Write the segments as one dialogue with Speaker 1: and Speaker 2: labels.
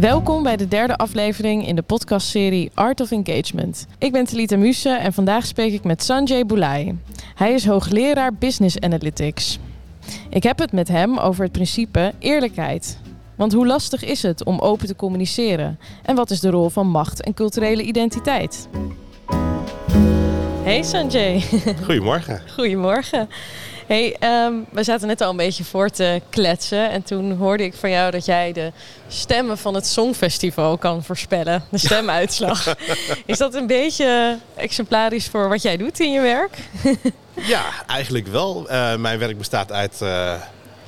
Speaker 1: Welkom bij de derde aflevering in de podcastserie Art of Engagement. Ik ben Talita Muse en vandaag spreek ik met Sanjay Boulay. Hij is hoogleraar Business Analytics. Ik heb het met hem over het principe eerlijkheid. Want hoe lastig is het om open te communiceren? En wat is de rol van macht en culturele identiteit? Hey Sanjay.
Speaker 2: Goedemorgen.
Speaker 1: Goedemorgen. Hey, ehm, we zaten net al een beetje voor te kletsen. En toen hoorde ik van jou dat jij de stemmen van het Songfestival kan voorspellen. De stemuitslag. Is dat een beetje exemplarisch voor wat jij doet in je werk?
Speaker 2: ja, eigenlijk wel. Uh, mijn werk bestaat uit, uh,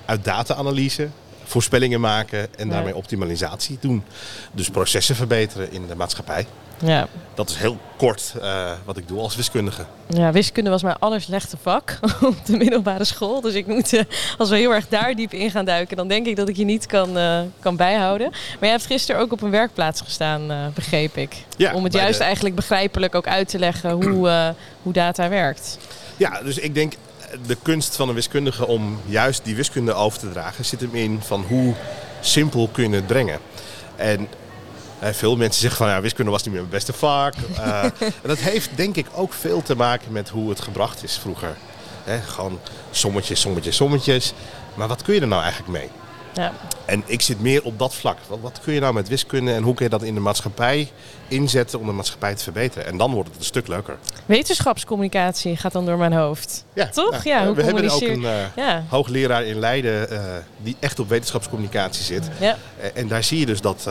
Speaker 2: uit data-analyse, voorspellingen maken en daarmee optimalisatie doen. Dus processen verbeteren in de maatschappij. Ja. Dat is heel kort uh, wat ik doe als wiskundige.
Speaker 1: Ja, wiskunde was mijn allerslechte vak op de middelbare school. Dus ik moet, uh, als we heel erg daar diep in gaan duiken, dan denk ik dat ik je niet kan, uh, kan bijhouden. Maar jij hebt gisteren ook op een werkplaats gestaan, begreep ik. Ja, Om het juist de... eigenlijk begrijpelijk ook uit te leggen hoe, hoe data werkt.
Speaker 2: Ja, dus ik denk de kunst van een wiskundige om juist die wiskunde over te dragen, zit hem in van hoe simpel kun je het brengen. En veel mensen zeggen van ja, wiskunde was niet meer mijn beste vak. Uh, en dat heeft denk ik ook veel te maken met hoe het gebracht is vroeger. gewoon sommetjes, sommetjes, sommetjes. Maar wat kun je er nou eigenlijk mee? Ja. En ik zit meer op dat vlak. Wat, wat, kun je nou met wiskunde en hoe kun je dat in de maatschappij inzetten om de maatschappij te verbeteren? En dan wordt het een stuk leuker.
Speaker 1: Wetenschapscommunicatie gaat dan door mijn hoofd. Ja, Toch? Nou,
Speaker 2: ja, hoe we hebben ook een uh, ja. hoogleraar in Leiden uh, die echt op wetenschapscommunicatie zit. Ja. En daar zie je dus dat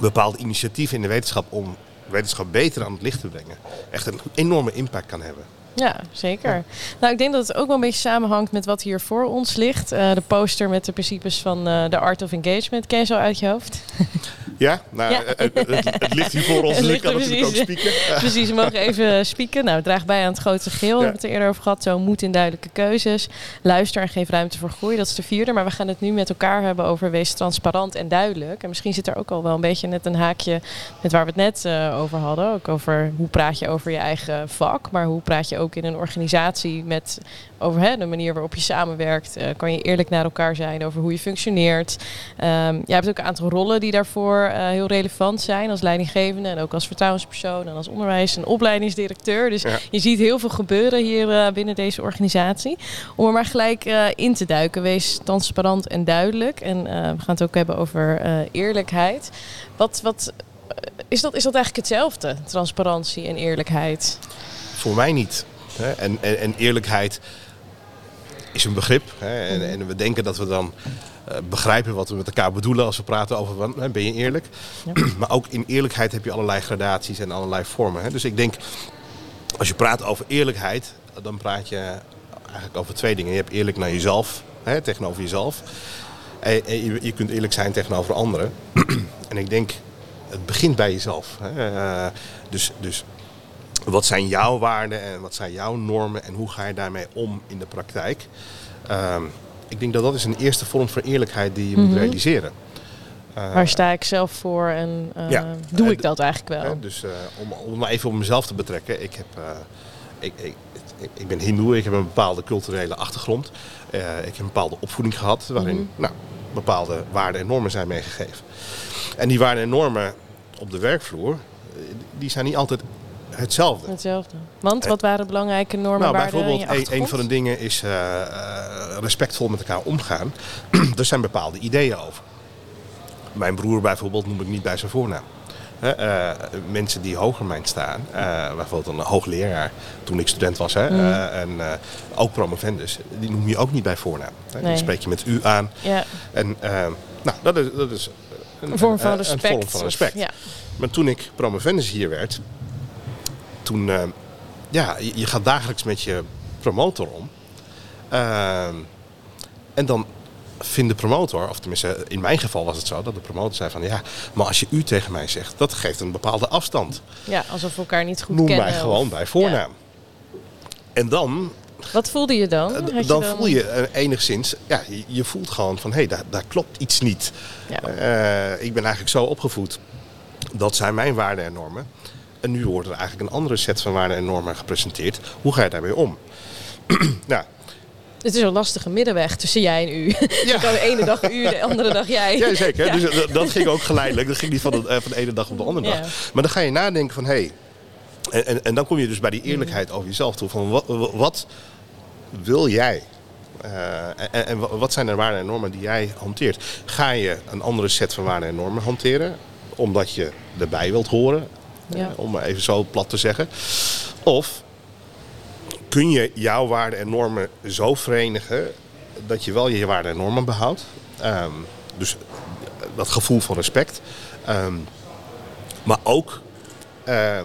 Speaker 2: bepaalde initiatieven in de wetenschap om wetenschap beter aan het licht te brengen, echt een enorme impact kan hebben.
Speaker 1: Ja, zeker. Nou, ik denk dat het ook wel een beetje samenhangt met wat hier voor ons ligt. Uh, de poster met de principes van uh, de Art of Engagement. Ken je zo uit je hoofd?
Speaker 2: Ja, nou, ja. Het, het, het, ligt hier voor ons, ik kan natuurlijk ook spieken.
Speaker 1: precies, we mogen even spieken. Nou, het draagt bij aan het grote geheel. We hebben het er eerder over gehad. Zo moet in duidelijke keuzes. Luister en geef ruimte voor groei. Dat is de vierde. Maar we gaan het nu met elkaar hebben over wees transparant en duidelijk. En misschien zit er ook al wel een beetje net een haakje met waar we het net uh, over hadden. Ook over hoe praat je over je eigen vak. Maar hoe praat je ook in een organisatie met over hè, de manier waarop je samenwerkt. Uh, kan je eerlijk naar elkaar zijn over hoe je functioneert. Um, je hebt ook een aantal rollen die daarvoor uh, heel relevant zijn. Als leidinggevende en ook als vertrouwenspersoon en als onderwijs- en opleidingsdirecteur. Dus ja. je ziet heel veel gebeuren hier uh, binnen deze organisatie. Om er maar gelijk in te duiken. Wees transparant en duidelijk. En we gaan het ook hebben over eerlijkheid. Wat, wat, is, dat, is dat eigenlijk hetzelfde, transparantie en eerlijkheid?
Speaker 2: Voor mij niet. En, en, en eerlijkheid is een begrip. En, en, we denken dat we dan uh, begrijpen wat we met elkaar bedoelen als we praten over ben je eerlijk. Ja. maar ook in eerlijkheid heb je allerlei gradaties en allerlei vormen. Dus ik denk, als je praat over eerlijkheid, dan praat je eigenlijk over twee dingen. Je hebt eerlijk naar jezelf, tegenover jezelf. En, je, kunt eerlijk zijn tegenover anderen. en ik denk, het begint bij jezelf. Uh, dus, dus wat zijn jouw waarden en wat zijn jouw normen en hoe ga je daarmee om in de praktijk? Um, ik denk dat dat is een eerste vorm van eerlijkheid die je mm -hmm. moet mhm. realiseren.
Speaker 1: Uh, Waar sta ik zelf voor en uh, ja, doe ik dat eigenlijk wel?
Speaker 2: dus om, om maar even op mezelf te betrekken. Ik, heb, ik, ik, ik, ben hindoe, ik heb een bepaalde culturele achtergrond. ik heb een bepaalde opvoeding gehad waarin mm -hmm. nou, bepaalde waarden en normen zijn meegegeven. En die waarden en normen op de werkvloer, die zijn niet altijd hetzelfde.
Speaker 1: Hetzelfde. Want wat waren belangrijke normen?
Speaker 2: Nou, bijvoorbeeld een, een, van de dingen is uh, respectvol met elkaar omgaan. er zijn bepaalde ideeën over. Mijn broer bijvoorbeeld noem ik niet bij zijn voornaam. Uh, mensen die hoger mijn staan, uh, bijvoorbeeld een hoogleraar toen ik student was, hè, mm. uh, en ook promovendus, die noem je ook niet bij voornaam. Nee. Dan spreek je met u aan. Ja. En nou, dat is, dat is
Speaker 1: een, een vorm van respect. Een vorm
Speaker 2: van respect. Of, ja. Maar toen ik promovendus hier werd, toen, uh, ja, je, je, gaat dagelijks met je promotor om. Uh, en dan vindt de promotor, of tenminste in mijn geval was het zo, dat de promotor zei van ja, maar als je u tegen mij zegt, dat geeft een bepaalde afstand.
Speaker 1: Ja, alsof we elkaar niet goed
Speaker 2: Noem
Speaker 1: kennen.
Speaker 2: Noem mij gewoon bij voornaam. Ja. En dan...
Speaker 1: Wat voelde je dan?
Speaker 2: dan, je dan, voel je enigszins, ja, je, je voelt gewoon van hé, hey, daar, daar klopt iets niet. Ja. Uh, ik ben eigenlijk zo opgevoed, dat zijn mijn waarden en normen. En nu wordt er eigenlijk een andere set van waarden en normen gepresenteerd. Hoe ga je daarmee om? nou,
Speaker 1: Het is een lastige middenweg tussen jij en u. Ja. de ene dag u, de andere dag jij.
Speaker 2: Ja, zeker. Ja. Dus dat, ging ook geleidelijk. Dat ging niet van de, van de ene dag op de andere dag. Maar dan ga je nadenken van... hé, hey, en, en, en, dan kom je dus bij die eerlijkheid over jezelf toe. Van wat, wat wil jij? Uh, en, en, wat zijn de waarden en normen die jij hanteert? Ga je een andere set van waarden en normen hanteren? Omdat je erbij wilt horen? Ja. Uh, om maar even zo plat te zeggen. Of kun je jouw waarden en normen zo verenigen dat je wel je waarden en normen behoudt. Um, dus dat gevoel van respect. Um, maar ook uh,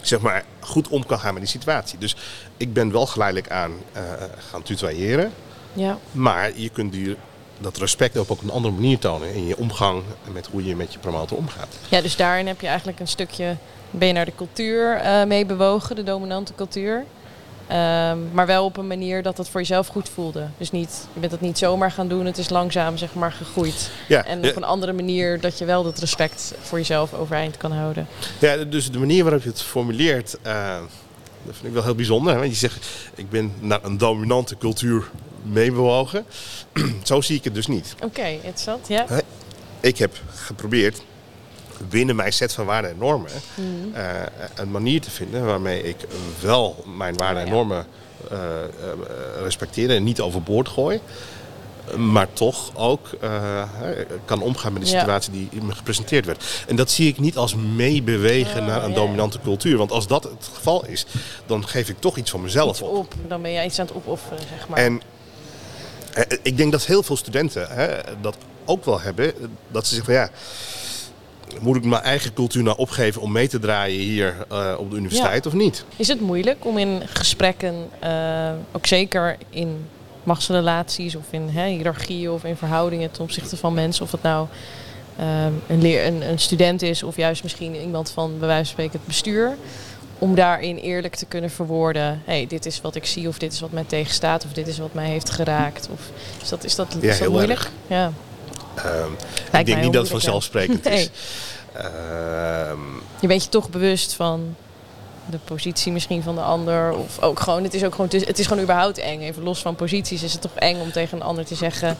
Speaker 2: zeg maar, goed om kan gaan met die situatie. Dus ik ben wel geleidelijk aan uh, gaan tutoyeren. Ja. Maar je kunt die, dat respect ook op een andere manier tonen in je omgang met hoe je met je promotor omgaat.
Speaker 1: Ja, dus daarin heb je eigenlijk een stukje, ben je naar de cultuur uh, mee bewogen, de dominante cultuur. Um, maar wel op een manier dat het voor jezelf goed voelde. Dus niet, je bent het niet zomaar gaan doen, het is langzaam zeg maar gegroeid. Ja, en op een andere manier dat je wel dat respect voor jezelf overeind kan houden.
Speaker 2: Ja, dus de manier waarop je het formuleert, uh, dat vind ik wel heel bijzonder. Want je zegt, ik ben naar een dominante cultuur meebewogen. Zo zie ik het dus niet.
Speaker 1: Oké, okay, interessant, ja.
Speaker 2: Ik heb geprobeerd binnen mijn set van waarden en normen mm. uh, een manier te vinden waarmee ik wel mijn waarden en normen uh, respecteer en niet overboord gooi. Maar toch ook uh, kan omgaan met de situatie ja. die me gepresenteerd werd. En dat zie ik niet als meebewegen oh, naar een dominante cultuur. Want als dat het geval is, dan geef ik toch iets van mezelf
Speaker 1: iets op. Dan ben jij iets aan het opofferen, zeg maar.
Speaker 2: En ik denk dat heel veel studenten hè, dat ook wel hebben. Dat ze zeggen van ja moet ik mijn eigen cultuur nou opgeven om mee te draaien hier uh, op de universiteit of niet?
Speaker 1: Is het moeilijk om in gesprekken, uh, ook zeker in machtsrelaties of in hè, hiërarchieën of in verhoudingen ten opzichte van mensen, of dat nou uh, een, leer, een, een, student is of juist misschien iemand van bij wijze van spreken het bestuur, om daarin eerlijk te kunnen verwoorden, hey, dit is wat ik zie of dit is wat mij tegenstaat of dit is wat mij heeft geraakt. Of, is dat, is dat,
Speaker 2: ja,
Speaker 1: is dat moeilijk?
Speaker 2: Erg. Ja. Um, ik denk niet dat het vanzelfsprekend nee. is.
Speaker 1: Um, je bent je toch bewust van de positie misschien van de ander. Of ook gewoon, het is ook gewoon, het is gewoon überhaupt eng. Even los van posities is het toch eng om tegen een ander te zeggen...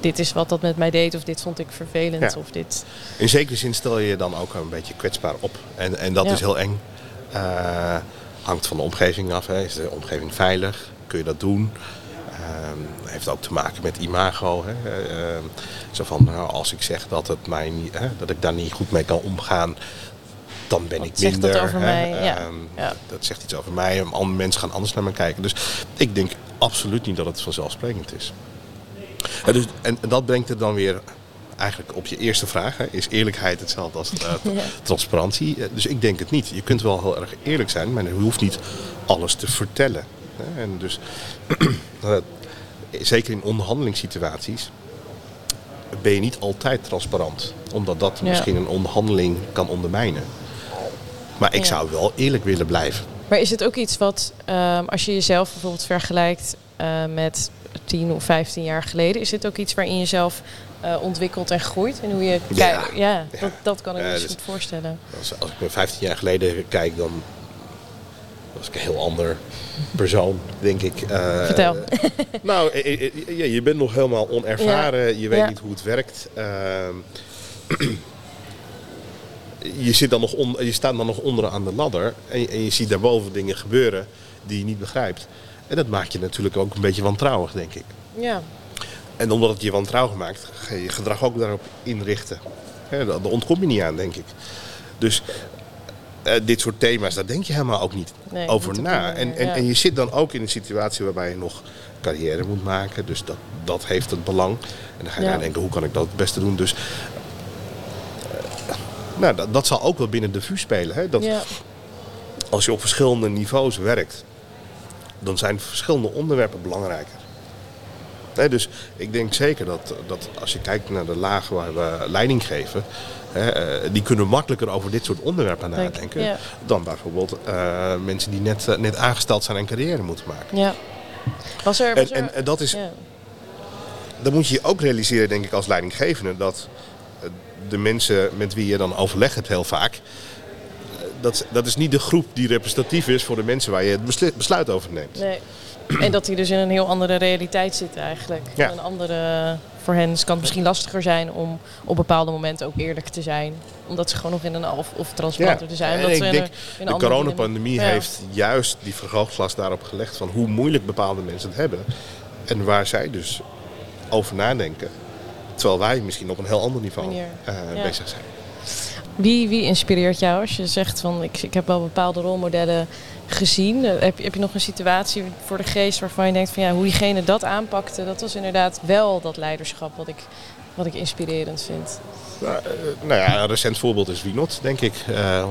Speaker 1: dit is wat dat met mij deed of dit vond ik vervelend. Of dit...
Speaker 2: In zekere zin stel je je dan ook een beetje kwetsbaar op. En, en dat ja. is heel eng. Uh, hangt van de omgeving af. Hè. Is de omgeving veilig? Kun je dat doen? Um, heeft ook te maken met imago. Hè. Uh, zo van, nou, als ik zeg dat, het mij niet, hè, dat ik daar niet goed mee kan omgaan, dan ben
Speaker 1: Wat
Speaker 2: ik minder.
Speaker 1: Zegt dat over mij? Ja.
Speaker 2: Um, ja. Dat zegt iets over mij. Andere mensen gaan anders naar me kijken. Dus ik denk absoluut niet dat het vanzelfsprekend is. En, dus, en dat brengt het dan weer eigenlijk op je eerste vraag. Hè, is eerlijkheid hetzelfde als uh, ja. transparantie? Dus ik denk het niet. Je kunt wel heel erg eerlijk zijn, maar je hoeft niet alles te vertellen. En dus zeker in onderhandelingssituaties ben je niet altijd transparant. Omdat dat misschien een onderhandeling kan ondermijnen. Maar ik zou wel eerlijk willen blijven.
Speaker 1: Maar is het ook iets wat, um, als je jezelf bijvoorbeeld vergelijkt uh, met 10 of 15 jaar geleden, is dit ook iets waarin je zelf uh, ontwikkelt en groeit? En hoe je ja, ja, ja, Dat, dat kan ik me dus goed voorstellen.
Speaker 2: Als, als ik me 15 jaar geleden kijk, dan was ik een heel ander persoon, denk ik.
Speaker 1: Uh, Vertel.
Speaker 2: nou, je, je bent nog helemaal onervaren. Je weet niet hoe het werkt. Je, zit dan nog on, je staat dan nog onderaan de ladder. En je, en je ziet daarboven dingen gebeuren die je niet begrijpt. En dat maakt je natuurlijk ook een beetje wantrouwig, denk ik.
Speaker 1: Ja.
Speaker 2: En omdat het je wantrouwig maakt, ga je je gedrag ook daarop inrichten. Daar ontkom je niet aan, denk ik. Dus uh, dit soort thema's, daar denk je helemaal ook niet nee, over na. En, en, ja. en je zit dan ook in een situatie waarbij je nog carrière moet maken. Dus dat, dat heeft het belang. En dan ga je ja. nadenken, hoe kan ik dat het beste doen? Dus nou, dat, dat, zal ook wel binnen de VU spelen. Hè? Dat ja. Als je op verschillende niveaus werkt, dan zijn verschillende onderwerpen belangrijker. Dus ik denk zeker dat, dat als je kijkt naar de lagen waar we leiding geven, hè, die kunnen makkelijker over dit soort onderwerpen nadenken ja. dan bijvoorbeeld uh, mensen die net, uh, net aangesteld zijn en carrière moeten maken.
Speaker 1: Ja. Was er, was
Speaker 2: en, en, en, dat is, ja. dan moet je je ook realiseren, denk ik, als leidinggevende, dat de mensen met wie je dan overleg hebt heel vaak, dat, dat is niet de groep die representatief is voor de mensen waar je het beslu- besluit over neemt.
Speaker 1: Nee. En dat die dus in een heel andere realiteit zitten eigenlijk.
Speaker 2: Ja.
Speaker 1: Een andere, voor hen kan het misschien lastiger zijn om op bepaalde momenten ook eerlijk te zijn. Omdat ze gewoon nog in een of, of transparanter te zijn.
Speaker 2: En
Speaker 1: Omdat
Speaker 2: ik denk,
Speaker 1: in
Speaker 2: de coronapandemie
Speaker 1: Ja.
Speaker 2: heeft juist die vergrootglas daarop gelegd van hoe moeilijk bepaalde mensen het hebben. En waar zij dus over nadenken. Terwijl wij misschien op een heel ander niveau eh,
Speaker 1: Ja.
Speaker 2: bezig zijn.
Speaker 1: Wie, wie inspireert jou als je zegt van ik, ik heb wel bepaalde rolmodellen gezien? Eh, Heb je, heb je nog een situatie voor de geest waarvan je denkt van ja, hoe diegene dat aanpakte, dat was inderdaad wel dat leiderschap wat ik, wat ik inspirerend vind.
Speaker 2: Nou, eh, nou ja, een recent voorbeeld is Wienot, denk ik.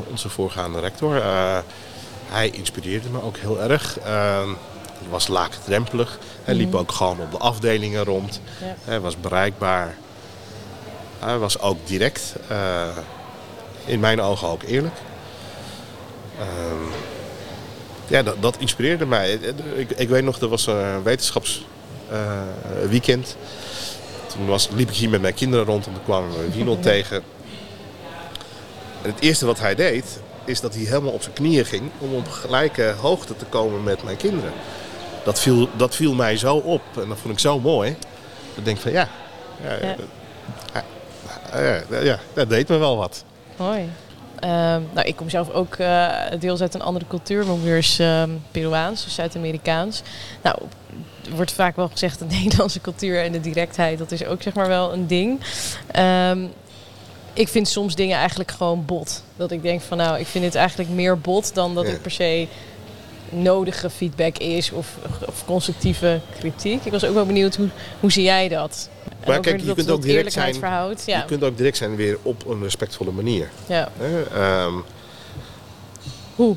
Speaker 2: Onze voorgaande rector. Hij inspireerde me ook heel erg. Eh, hij was laagdrempelig. Hij liep ook gewoon op de afdelingen rond. Hij was bereikbaar. Hij was ook direct. eh, in mijn ogen ook eerlijk. Ehm, ja, dat, dat inspireerde mij. Ik, ik weet nog, er was een wetenschapsweekend. Toen was, liep ik hier met mijn kinderen rond en toen kwamen we Wienel tegen. En het eerste wat hij deed, is dat hij helemaal op zijn knieën ging om op gelijke hoogte te komen met mijn kinderen. Dat viel, dat viel mij zo op en dat vond ik zo mooi. Ik denk van ja, ja,
Speaker 1: Ja.
Speaker 2: ja, dat deed me wel wat.
Speaker 1: Mooi. Ehm, nou, ik kom zelf ook eh, deels uit een andere cultuur. Mijn moeder is ehm, Peruaans, dus Zuid-Amerikaans. Nou, er wordt vaak wel gezegd de Nederlandse cultuur en de directheid, dat is ook zeg maar wel een ding. Ehm, ik vind soms dingen eigenlijk gewoon bot. Dat ik denk van nou, ik vind het eigenlijk meer bot dan dat
Speaker 2: Ja.
Speaker 1: het per se nodige feedback is of, of constructieve kritiek. Ik was ook wel benieuwd, hoe, hoe zie jij dat?
Speaker 2: Maar
Speaker 1: ook
Speaker 2: kijk, je kunt ook direct zijn-
Speaker 1: verhoudt. Ja.
Speaker 2: Je kunt ook direct zijn weer op een respectvolle manier.
Speaker 1: ja.
Speaker 2: Ehm,
Speaker 1: Hoe?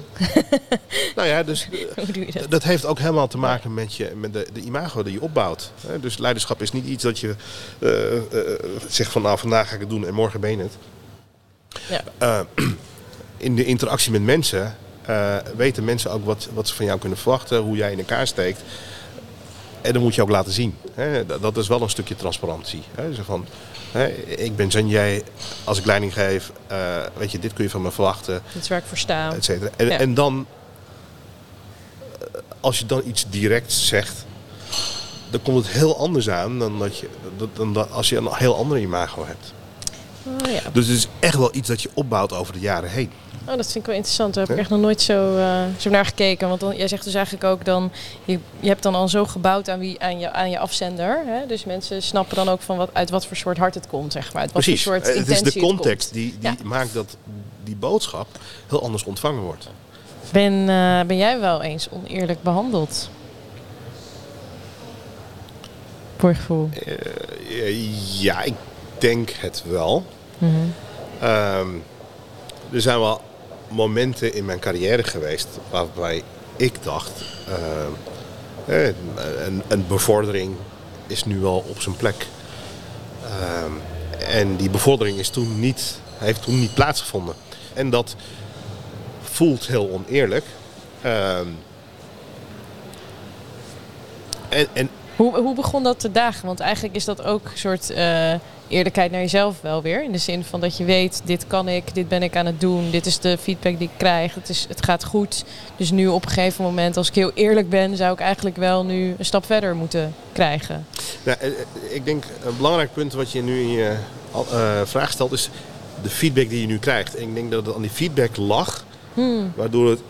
Speaker 2: nou ja, dus
Speaker 1: dat?
Speaker 2: dat heeft ook helemaal te maken met, je, met de, de imago die je opbouwt. Dus leiderschap is niet iets dat je eh, eh, zegt van nou vandaag ga ik het doen en morgen ben je het.
Speaker 1: Ja.
Speaker 2: Eh, in de interactie met mensen eh, weten mensen ook wat, wat ze van jou kunnen verwachten, hoe jij in elkaar steekt. En dat moet je ook laten zien. Hè? Dat, dat is wel een stukje transparantie. Hè? Zo van, hè, ik ben Sanjay, als ik leiding geef, eh, weet je, dit kun je van me verwachten.
Speaker 1: Dat is waar ik voor sta.
Speaker 2: Et cetera. En,
Speaker 1: Ja.
Speaker 2: en dan, eh, als je dan iets direct zegt, dan komt het heel anders aan dan, dat je, dan, als je een heel andere imago hebt.
Speaker 1: Oh, ja.
Speaker 2: Dus het is echt wel iets dat je opbouwt over de jaren heen.
Speaker 1: Oh, dat vind ik wel interessant. Daar heb ik echt nog nooit zo, eh, zo naar gekeken. Want dan, jij zegt dus eigenlijk ook dan... Je, je hebt dan al zo gebouwd aan, wie, aan, je, aan je afzender. Hè? Dus mensen snappen dan ook van wat, uit wat voor soort hart het komt, zeg maar. Uit wat
Speaker 2: Precies.
Speaker 1: voor soort
Speaker 2: Eh, het is
Speaker 1: intentie
Speaker 2: de
Speaker 1: komt.
Speaker 2: context die, die
Speaker 1: Ja.
Speaker 2: maakt dat die boodschap heel anders ontvangen wordt.
Speaker 1: Ben, eh, ben jij wel eens oneerlijk behandeld? Voor je gevoel.
Speaker 2: Ja, ik denk het wel. Ehm, er zijn wel momenten in mijn carrière geweest waarbij ik dacht, ehm, eh, een, een bevordering is nu wel op zijn plek. Ehm, en die bevordering is toen niet, heeft toen niet plaatsgevonden. En dat voelt heel oneerlijk. Ehm, en, en
Speaker 1: Hoe, hoe begon dat te dagen? Want eigenlijk is dat ook een soort eh, eerlijkheid naar jezelf wel weer. In de zin van dat je weet, dit kan ik, dit ben ik aan het doen. Dit is de feedback die ik krijg. Het, is, het gaat goed. Dus nu op een gegeven moment, als ik heel eerlijk ben... zou ik eigenlijk wel nu een stap verder moeten krijgen.
Speaker 2: Nou, ik denk een belangrijk punt wat je nu in je vraag stelt is de feedback die je nu krijgt. En ik denk dat het aan die feedback lag,
Speaker 1: Hmm.
Speaker 2: waardoor het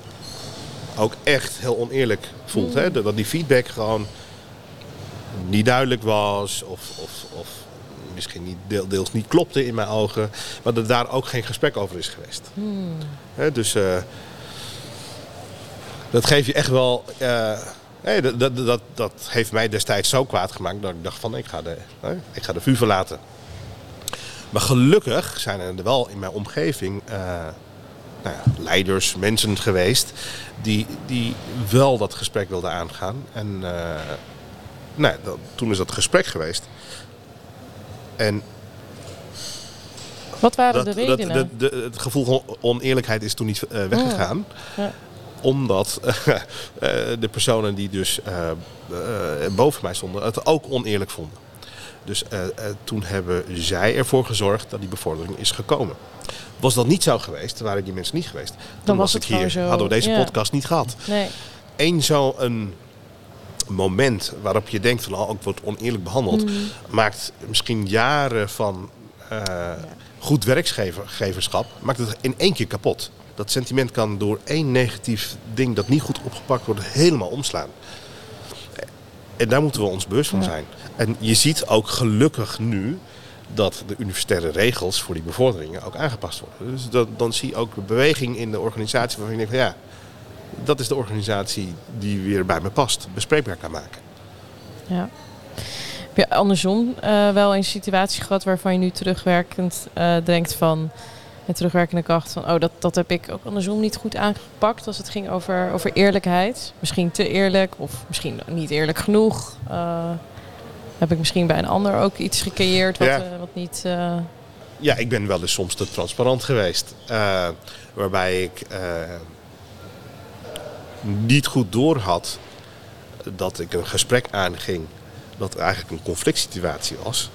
Speaker 2: ook echt heel oneerlijk voelt. Hè? Dat dat die feedback gewoon niet duidelijk was of, of, of misschien niet, deel- deels niet klopte in mijn ogen. Maar dat daar ook geen gesprek over is geweest. Hè, dus eh, dat geeft je echt wel... eh, hè, dat, dat, dat, dat heeft mij destijds zo kwaad gemaakt dat ik dacht van ik ga de, ik ga de vuur verlaten. Maar gelukkig zijn er wel in mijn omgeving eh, nou ja, leiders, mensen geweest die, die wel dat gesprek wilden aangaan. En eh, nou, ja, dat- toen is dat gesprek geweest. En
Speaker 1: Wat waren
Speaker 2: dat,
Speaker 1: de
Speaker 2: dat,
Speaker 1: redenen?
Speaker 2: de- de- het gevoel van oneerlijkheid is toen niet eh, weggegaan.
Speaker 1: Ja.
Speaker 2: Omdat eh, de personen die dus eh, eh, boven mij stonden het ook oneerlijk vonden. Dus eh, eh, toen hebben zij ervoor gezorgd dat die bevordering is gekomen. Was dat niet zo geweest, waren die mensen niet geweest. Dan,
Speaker 1: was
Speaker 2: het hier,
Speaker 1: zo,
Speaker 2: hadden we deze
Speaker 1: ja.
Speaker 2: podcast niet gehad.
Speaker 1: Nee.
Speaker 2: Eén zo'n moment waarop je denkt van oh, ik word oneerlijk behandeld,
Speaker 1: Mm.
Speaker 2: maakt misschien jaren van eh, goed werkgeverschap, maakt het in één keer kapot. Dat sentiment kan door één negatief ding dat niet goed opgepakt wordt, helemaal omslaan. En daar moeten we ons bewust van
Speaker 1: Ja.
Speaker 2: zijn. En je ziet ook gelukkig nu dat de universitaire regels voor die bevorderingen ook aangepast worden. Dus dat, dan zie je ook beweging in de organisatie waarvan je denkt ja, dat is de organisatie die weer bij me past, bespreekbaar kan maken.
Speaker 1: Ja. Heb je andersom eh, wel een situatie gehad waarvan je nu terugwerkend eh, denkt van met terugwerkende kracht van oh dat, dat heb ik ook andersom niet goed aangepakt als het ging over, over eerlijkheid. Misschien te eerlijk of misschien niet eerlijk genoeg. Eh, heb ik misschien bij een ander ook iets gecreëerd wat,
Speaker 2: Ja.
Speaker 1: wat niet.
Speaker 2: Ja, ik ben wel eens soms te transparant geweest. waarbij ik niet goed door had dat ik een gesprek aanging dat eigenlijk een conflict situatie was.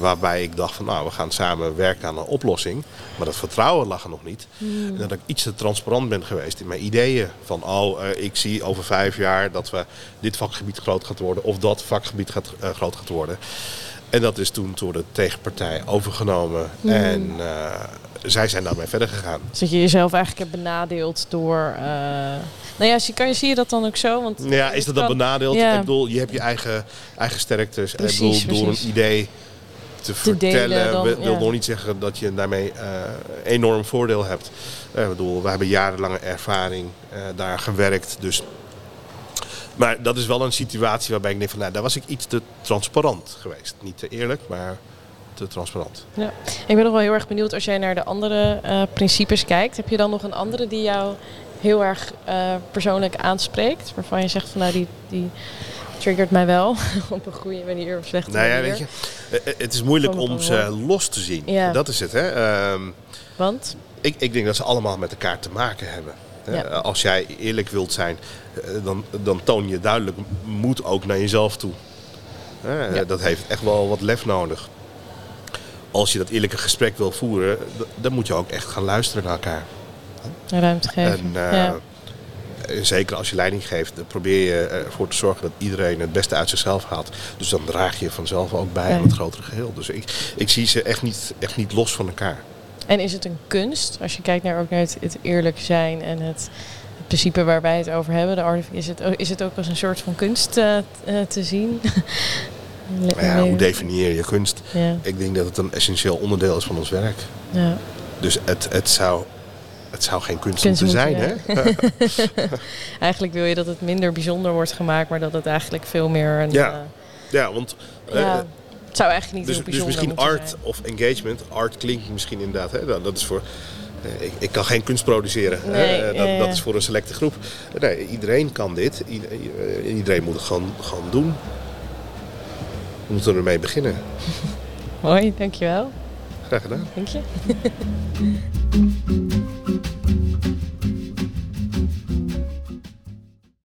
Speaker 2: Waarbij ik dacht van nou, we gaan samen werken aan een oplossing. Maar dat vertrouwen lag er nog niet. En dat ik iets te transparant ben geweest in mijn ideeën. Van oh, eh, ik zie over vijf jaar dat we dit vakgebied groot gaat worden. Of dat vakgebied gaat, eh, groot gaat worden. En dat is toen door de tegenpartij overgenomen. En eh, zij zijn daarmee verder gegaan.
Speaker 1: dus dat je jezelf eigenlijk hebt benadeeld door. eh, nou ja, zie, kan je, zie je dat dan ook zo? Want
Speaker 2: ja, is dat dan
Speaker 1: kan-
Speaker 2: benadeeld?
Speaker 1: Ja.
Speaker 2: Ik bedoel, je hebt je eigen, eigen sterktes.
Speaker 1: Precies,
Speaker 2: ik bedoel, door een idee te, vertellen,
Speaker 1: dan,
Speaker 2: wil,
Speaker 1: ja.
Speaker 2: nog niet zeggen dat je daarmee eh, enorm voordeel hebt. Ik bedoel, we hebben jarenlange ervaring eh, daar gewerkt. Dus. Maar dat is wel een situatie waarbij ik denk van, nou, daar was ik iets te transparant geweest. Niet te eerlijk, maar te transparant.
Speaker 1: Ja. Ik ben nog wel heel erg benieuwd als jij naar de andere eh, principes kijkt. Heb je dan nog een andere die jou heel erg eh, persoonlijk aanspreekt? Waarvan je zegt van nou die, die triggert mij wel op een goede manier of slechte
Speaker 2: Nou ja,
Speaker 1: manier.
Speaker 2: weet je, eh, het is moeilijk om ze los te zien.
Speaker 1: Ja.
Speaker 2: Dat is het, hè. Ehm,
Speaker 1: Want?
Speaker 2: Ik, ik denk dat ze allemaal met elkaar te maken hebben.
Speaker 1: Ja.
Speaker 2: Als jij eerlijk wilt zijn, dan, dan toon je duidelijk moed ook naar jezelf toe.
Speaker 1: Ja.
Speaker 2: Dat heeft echt wel wat lef nodig. Als je dat eerlijke gesprek wil voeren, dan moet je ook echt gaan luisteren naar elkaar.
Speaker 1: Ruimte geven.
Speaker 2: En eh,
Speaker 1: ja.
Speaker 2: zeker als je leiding geeft, dan probeer je ervoor te zorgen dat iedereen het beste uit zichzelf haalt. Dus dan draag je vanzelf ook bij
Speaker 1: Ja.
Speaker 2: aan het grotere geheel. Dus ik, ik zie ze echt niet, echt niet los van elkaar.
Speaker 1: En is het een kunst? Als je kijkt naar, ook naar het, het eerlijk zijn en het, het principe waar wij het over hebben. De art, is, het, ook- is het ook als een soort van kunst eh, t- eh, te zien?
Speaker 2: Ja, hoe definieer je kunst?
Speaker 1: Ja,
Speaker 2: Ik denk dat het een essentieel onderdeel is van ons werk.
Speaker 1: ja.
Speaker 2: Dus het, het, zou, het zou geen kunst
Speaker 1: Kunst
Speaker 2: moeten zijn, hè?
Speaker 1: Eigenlijk wil je dat het minder bijzonder wordt gemaakt, maar dat het eigenlijk veel meer een...
Speaker 2: Ja.
Speaker 1: eh,
Speaker 2: Ja, want eh,
Speaker 1: het zou eigenlijk niet
Speaker 2: dus,
Speaker 1: heel
Speaker 2: dus
Speaker 1: bijzonder
Speaker 2: misschien
Speaker 1: moeten
Speaker 2: art
Speaker 1: zijn.
Speaker 2: of engagement. Art klinkt misschien inderdaad, hè? Dat, dat is voor... eh, Ik, ik kan geen kunst produceren. hè.
Speaker 1: Nee, ja,
Speaker 2: dat, dat is voor een selecte groep. Nee, iedereen kan dit. Ieder- Iedereen moet het gewoon, gewoon doen. We moeten ermee beginnen.
Speaker 1: Mooi, dankjewel.
Speaker 2: Graag gedaan.
Speaker 1: Dank je.